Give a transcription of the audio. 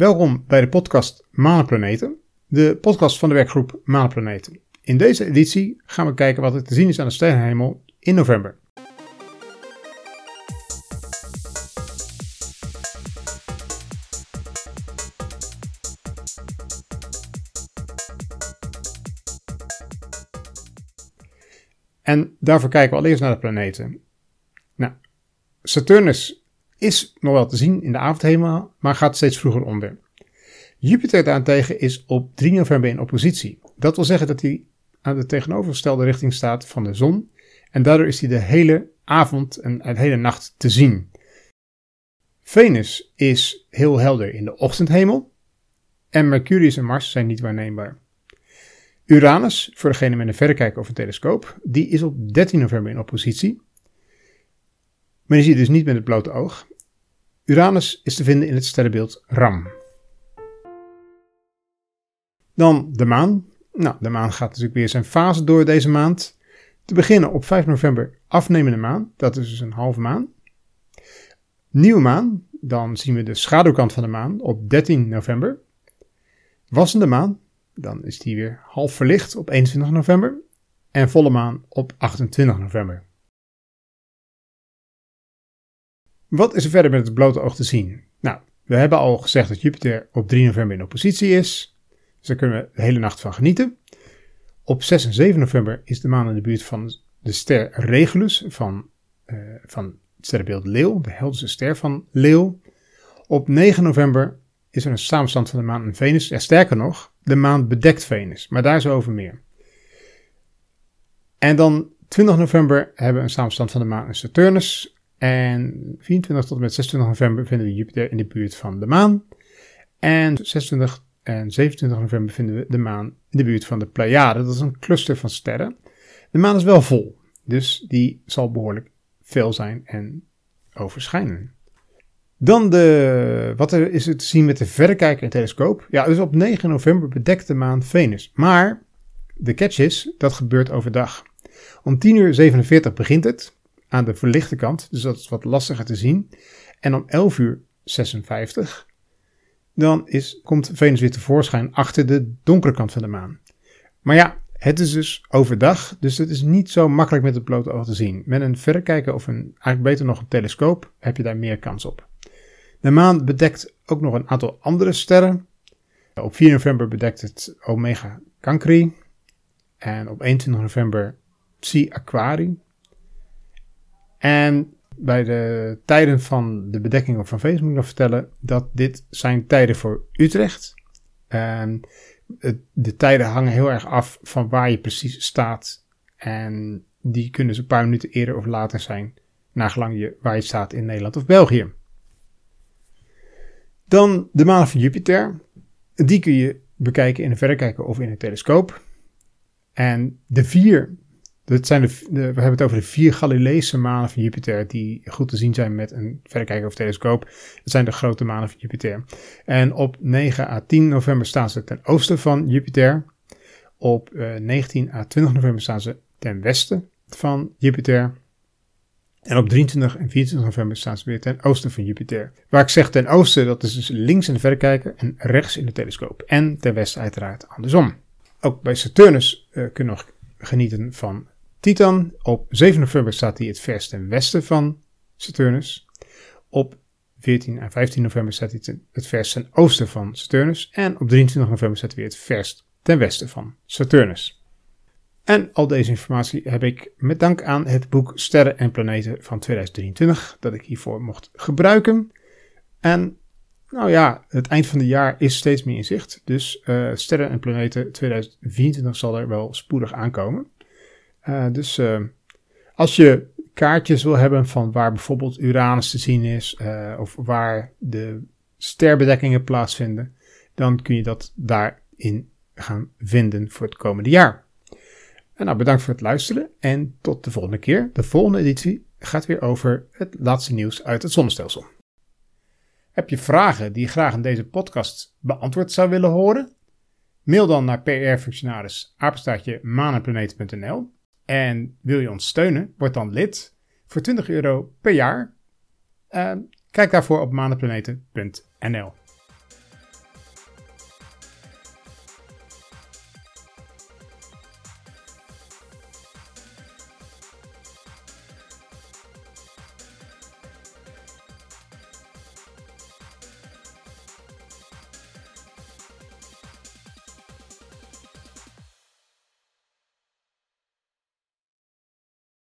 Welkom bij de podcast Maanplaneten, de podcast van de werkgroep Maanplaneten. In deze editie gaan we kijken wat er te zien is aan de sterrenhemel in november. En daarvoor kijken we allereerst naar de planeten. Nou, Saturnus is nog wel te zien in de avondhemel, maar gaat steeds vroeger onder. Jupiter daarentegen is op 3 november in oppositie. Dat wil zeggen dat hij aan de tegenovergestelde richting staat van de zon en daardoor is hij de hele avond en de hele nacht te zien. Venus is heel helder in de ochtendhemel en Mercurius en Mars zijn niet waarneembaar. Uranus, voor degene met een verrekijker of een telescoop, die is op 13 november in oppositie. Maar je dus niet met het blote oog. Uranus is te vinden in het sterrenbeeld Ram. Dan de maan. Nou, de maan gaat natuurlijk weer zijn fase door deze maand. Te beginnen op 5 november afnemende maan, dat is dus een halve maan. Nieuwe maan, dan zien we de schaduwkant van de maan op 13 november. Wassende maan, dan is die weer half verlicht op 21 november. En volle maan op 28 november. Wat is er verder met het blote oog te zien? Nou, we hebben al gezegd dat Jupiter op 3 november in oppositie is. Dus daar kunnen we de hele nacht van genieten. Op 6 en 7 november is de maan in de buurt van de ster Regulus van, uh, van het sterrenbeeld Leeuw, de heldere ster van Leeuw. Op 9 november is er een samenstand van de maan en Venus. Ja, sterker nog, de maan bedekt Venus, maar daar zo over meer. En dan 20 november hebben we een samenstand van de maan en Saturnus. En 24 tot en met 26 november vinden we Jupiter in de buurt van de maan. En 26 en 27 november vinden we de maan in de buurt van de Pleiade. Dat is een cluster van sterren. De maan is wel vol, dus die zal behoorlijk veel zijn en overschijnen. Dan de, wat er is te zien met de verrekijker en telescoop. Ja, dus op 9 november bedekt de maan Venus. Maar de catch is, dat gebeurt overdag. Om 10 uur 47 begint het aan de verlichte kant, dus dat is wat lastiger te zien. En om 11 uur 56, dan is, komt Venus weer tevoorschijn achter de donkere kant van de maan. Maar ja, het is dus overdag, dus het is niet zo makkelijk met het blote oog te zien. Met een verrekijker of een, eigenlijk beter nog een telescoop heb je daar meer kans op. De maan bedekt ook nog een aantal andere sterren. Op 4 november bedekt het Omega Cancri. En op 21 november Psi Aquari. En bij de tijden van de bedekking van Venus moet ik nog vertellen dat dit zijn tijden voor Utrecht. En de tijden hangen heel erg af van waar je precies staat. En die kunnen ze een paar minuten eerder of later zijn, nagelang je waar je staat in Nederland of België. Dan de maan van Jupiter. Die kun je bekijken in een verrekijker of in een telescoop. En de vier, dat zijn de, we hebben het over de vier Galileese manen van Jupiter, die goed te zien zijn met een verrekijker of telescoop. Dat zijn de grote manen van Jupiter. En op 9 à 10 november staan ze ten oosten van Jupiter. Op 19 eh, à 20 november staan ze ten westen van Jupiter. En op 23 en 24 november staan ze weer ten oosten van Jupiter. Waar ik zeg ten oosten, dat is dus links in de verrekijker en rechts in de telescoop. En ten westen uiteraard andersom. Ook bij Saturnus uh, kunnen we nog genieten van Titan. Op 7 november staat hij het verst ten westen van Saturnus. Op 14 en 15 november staat hij het verst ten oosten van Saturnus. En op 23 november staat hij weer het verst ten westen van Saturnus. En al deze informatie heb ik met dank aan het boek Sterren en Planeten van 2023 dat ik hiervoor mocht gebruiken. En nou ja, het eind van het jaar is steeds meer in zicht. Dus uh, Sterren en Planeten 2024 zal er wel spoedig aankomen. Uh, dus uh, als je kaartjes wil hebben van waar bijvoorbeeld Uranus te zien is, of waar de sterbedekkingen plaatsvinden, dan kun je dat daarin gaan vinden voor het komende jaar. En nou, bedankt voor het luisteren en tot de volgende keer. De volgende editie gaat weer over het laatste nieuws uit het zonnestelsel. Heb je vragen die je graag in deze podcast beantwoord zou willen horen? Mail dan naar PR-functionaris en wil je ons steunen, word dan lid voor 20 euro per jaar. Uh, kijk daarvoor op manenplaneten.nl.